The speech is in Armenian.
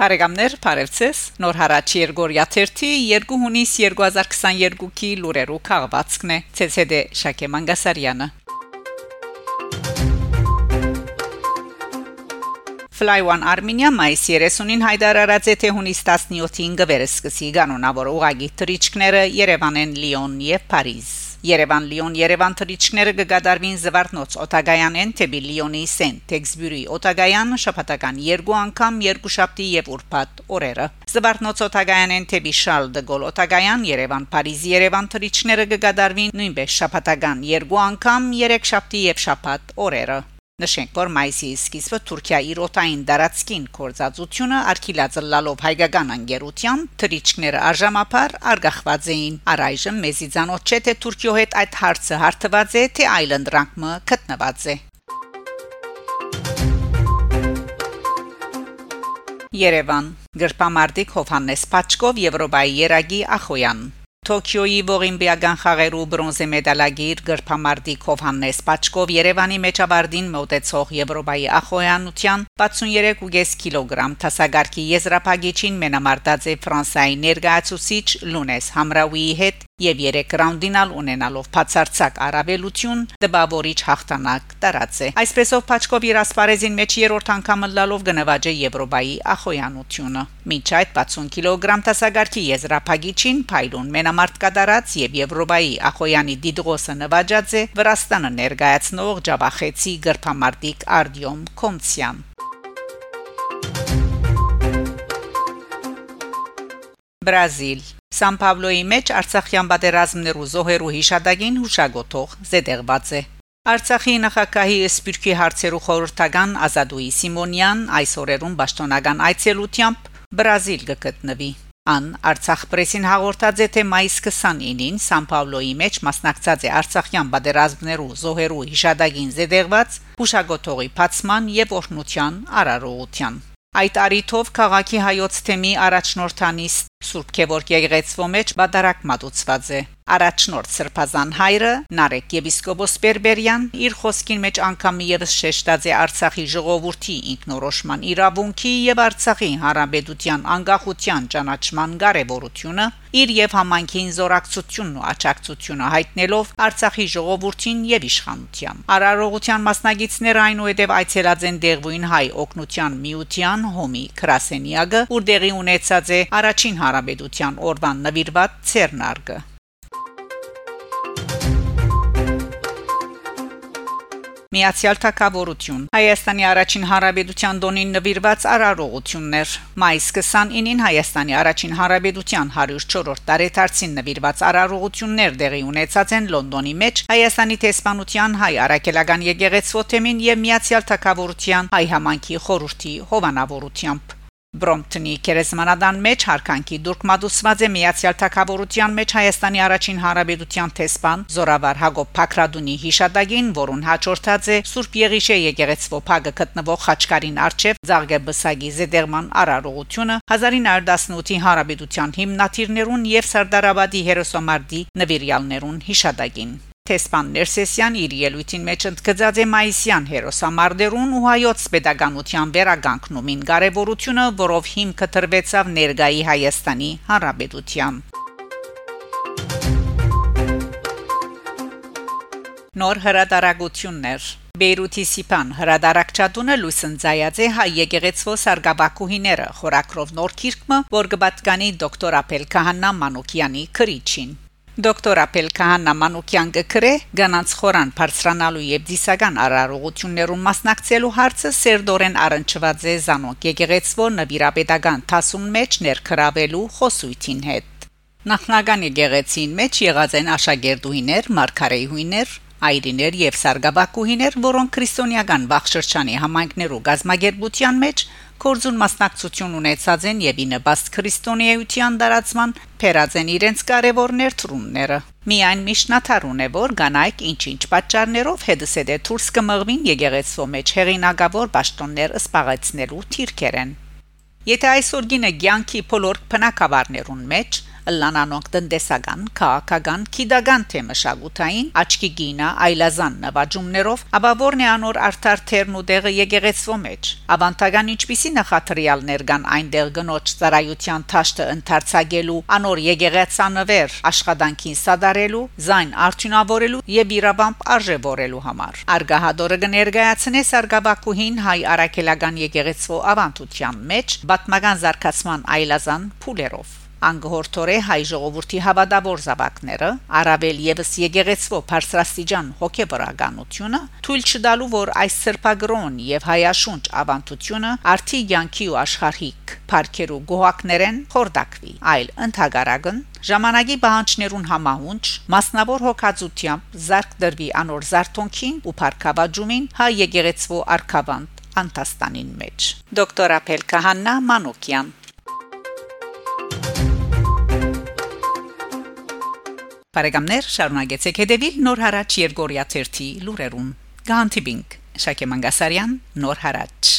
Բարեկամներ, Փարեվցես, Նոր հարաճ Երգորիա 3 2 հունիս 2022-ի լուրերու քաղվածքն է։ ՑՍԴ Շակե Մանգասարյանը։ Fly One Armenia մայիս 30-ին հայտարարած է թե հունիս 17-ին գվերսկսի կանոնավոր ուղագի թրիչքները Երևանեն, Լիոն եւ Փարիզ։ Երևան-Լիոն Երևան թրիչքները կգադարվին Զվարթնոց Օտագայանեն թեպի Լիոնի Սեն Տեքսբյուրի Օտագայան շփատական երկու անգամ երկու շաբթի եւ ուրբաթ օրերը Զվարթնոց Օտագայանեն թեպի Շարլ դե Գոլ Օտագայան Երևան Փարիզ Երևան թրիչքները կգադարվին նույնպես շփատական երկու անգամ երեք շաբթի եւ շաբաթ օրերը Նշենք, որ մայիսի սկիզբը Թուրքիա իր օտային դարածքին կորզածությունը արկիլածը լալով հայկական անգերության թրիչքները արժամապար արգախված էին։ Առայժմ մեզի ցանոթ չէ թե Թուրքիո հետ այդ հարցը հարթված է, թե այլընտրանքը գտնված է։ Երևան. Գրպամարտիկ Հովհաննես Պաչկով Եվրոպայի երագի Ախոյան Տոկիոյի ողիմբիական խաղերու բրոնզե մեդալագիր գրփամարտիկ Հովհաննես Պաչկով Երևանի մեջավարդին մոտեցող Եվրոպայի ախոյանության 63.5 կիլոգրամ տասագարքի եզրափակիչին մենամարտած է Ֆրանսիայի ներգայացուցիչ Լունես Համրաուիի հետ եւ 3 ռաունդինալ ունենալով բացարձակ արավելություն դպավորիչ հաղթանակ տարած է այսպեսով Պաչկով իր ասպարեզին մեջ երրորդ անգամը լալով գնված է Եվրոպայի ախոյանությունը մինչ այդ 60 կիլոգրամ տասագարքի եզրափակիչին փայլուն մենամարտ կատարած եւ Եվրոպայի ախոյանի դիդրոսը նվաճած է Վրաստանը ներկայացնող Ջաբախեցի գրփամարտիկ Արդիոմ Կոմցյան Բրազիլ Սան Պավլոյի մեջ Արցախյան պատերազմներու զոհերու հիշադակին հուշագոթող զետեղված է։ Արցախի նախագահի Սպիրկի հարցերու խորհրդական Ազադուի Սիմոնյան այս օրերուն պաշտոնական այցելությամբ Բրազիլ գտնվի։ Ան Արցախ պրեսին հաղորդած է թե մայիսի 29-ին Սան Պավլոյի մեջ մասնակցած է Արցախյան պատերազմներու զոհերու հիշադակին զետեղված հուշագոթողի բացման եւ օրհնության արարողության։ Այդ արիթով քաղաքի հայոց թեմի առաջնորդանից Սուրբ Գևորգ եկեղեցվո մեջ բադարակ մատուցված է Առաջնորդ Սրբազան հայրը Նարեկ եպիսկոպոս Բերբերյան իր խոսքին մեջ անգամ եւս շեշտած է Արցախի ժողովրդի ինքնորոշման իրավունքի եւ Արցախի հանրապետության անկախության ճանաչման կարեւորությունը իր եւ համանքին զորակցությունն ու աճակցությունը հայտնելով Արցախի ժողովրդին եւ իշխանության Արարողության մասնագետները այնուհետև այցելած են Դեղվույն հայ օկնության միության հոմի Կրասենիագը, ուր դեղի ունեցած է առաջին հանրապետության օրվան նվիրված ցերնարգը Միացյալ Թագավորություն Հայաստանի առաջին հանրապետության դոնին նվիրված արարողություններ մայիս 29-ին Հայաստանի առաջին հանրապետության 104-րդ տարեդարձին նվիրված արարողություններ դեղի ունեցած են Լոնդոնի մեջ Հայաստանի տեսփանության հայ արաքելական եկեղեցու թեմին եւ Միացյալ Թագավորության հայ համանքի խորհրդի հովանավորությամբ Բրոմպտոնի կերեսմանադան մեջ հարկանքի դուրք մատուցված է Միացյալ Թագավորության մեջ Հայաստանի առաջին հանրապետության տեսփան Զորավար Հակոբ Փակրադունի հիշադակին, որուն հաջորդած է Սուրբ Եղիշե եկեղեցվո փագը գտնվող Խաչկարին արչև Զարգեբսագի Զեդերման արարողությունը 1918-ի հանրապետության հիմնադիրներուն եւ Սարդարաբադի հերոսոմարդի նվիրյալներուն հիշադակին Տեսփան Ներսեսյան իր ելույթին մեջ ընդգծած է մայիսյան հերոսամարտերուն ու հայոց pedagogical վերագանքնումին կարևորությունը, որով հիմքը տրվեցավ ներգայի Հայաստանի Հանրապետության։ Նոր հրադարագություններ Բեյրութի Սիփան հրադարակչատունը լուսնձայած է հայ եկեղեցվո սարգաբակուհիները խորակրով նոր քիրկմը, որ գբատկանի դոկտոր Ապել Քահանա Մանուկյանի քրիչին Դոկտոր Ապել Քահանա Մանուկյան գկրե գանանց խորան բարձրանալու եւ դիսական արարողություններուն մասնակցելու հարցը սերդորեն առնչված է Զանոկ եկեղեցվո նվիրապետական տասում մեջ ներքրավելու խոսույթին հետ Նախնական եկեղեցին մեջ եղած են աշակերտուհիներ, մարգարեհույներ, այրիներ եւ սարգաբակուհիներ, որոնք քրիստոնեական բախշրջանի համայնքներու գազմագերբության մեջ կորձուն մասնակցություն ունեցած են եւ ինը բաստ քրիստոնեայության դարացման փերած են իրենց կարևոր ներդրումները։ Միայն Միշնաթարուն է որ գանայք ինչ-ինչ պատճառներով հետսեդե դուրս կմղվին եկեղեցու մեջ հեղինակավոր ճաշտոններ ըսպաղեցնելու թիրքեր են։ Եթե այսօր գինը ցանկի փոլոր փնակավարներուն մեջ լանանոնք տնտեսական, քաղաքական, քիդական թե մշակութային աչքի գինա այլազան նվաճումներով, ապա որն է անոր արդար թերն ու դեղը եկեղեցվո մեջ։ Ավանտագան ինչպիսի նախատրիալներ կան այնտեղ գնոջ ծառայության թաշտը ընդարձակելու, անոր եկեղեցանվեր աշխատանքին սադարելու, զայն արդյունավորելու եւ իրավամբ արժևորելու համար։ Արգահադորը կներկայացնե Սարգսակուհին հայ արաքելական եկեղեցվո ավանդության մեջ բատմական զարգացման այլազան փուլերով անգորթորե հայ ժողովրդի հավատավոր զավակները առավել եւս եգեգեցվո բարձրաստիճան հոգեբարականությունը թույլ չդալու որ այս սրբագրոն եւ հայաշունչ ավանդությունը արդի յանքի ու աշխարհիկ парքերու գոհակներեն խորդակվի այլ ընդհակարագն ժամանակի բանջներուն համահունչ մասնավոր հոգացությամբ զարգ դրվի անոր զարթոնքին ու парքաբաջումին հայ եգեգեցվո արքավանդ Անտաստանին մեջ դոկտոր Ապել Կահաննա Մանոկյան Բարեկամներ, շարունակեցեք հետևել Նոր հարաճ Երգորիա 1-ի լուրերուն։ Գանտիբինգ Շակե Մանգասարյան, Նոր հարաճ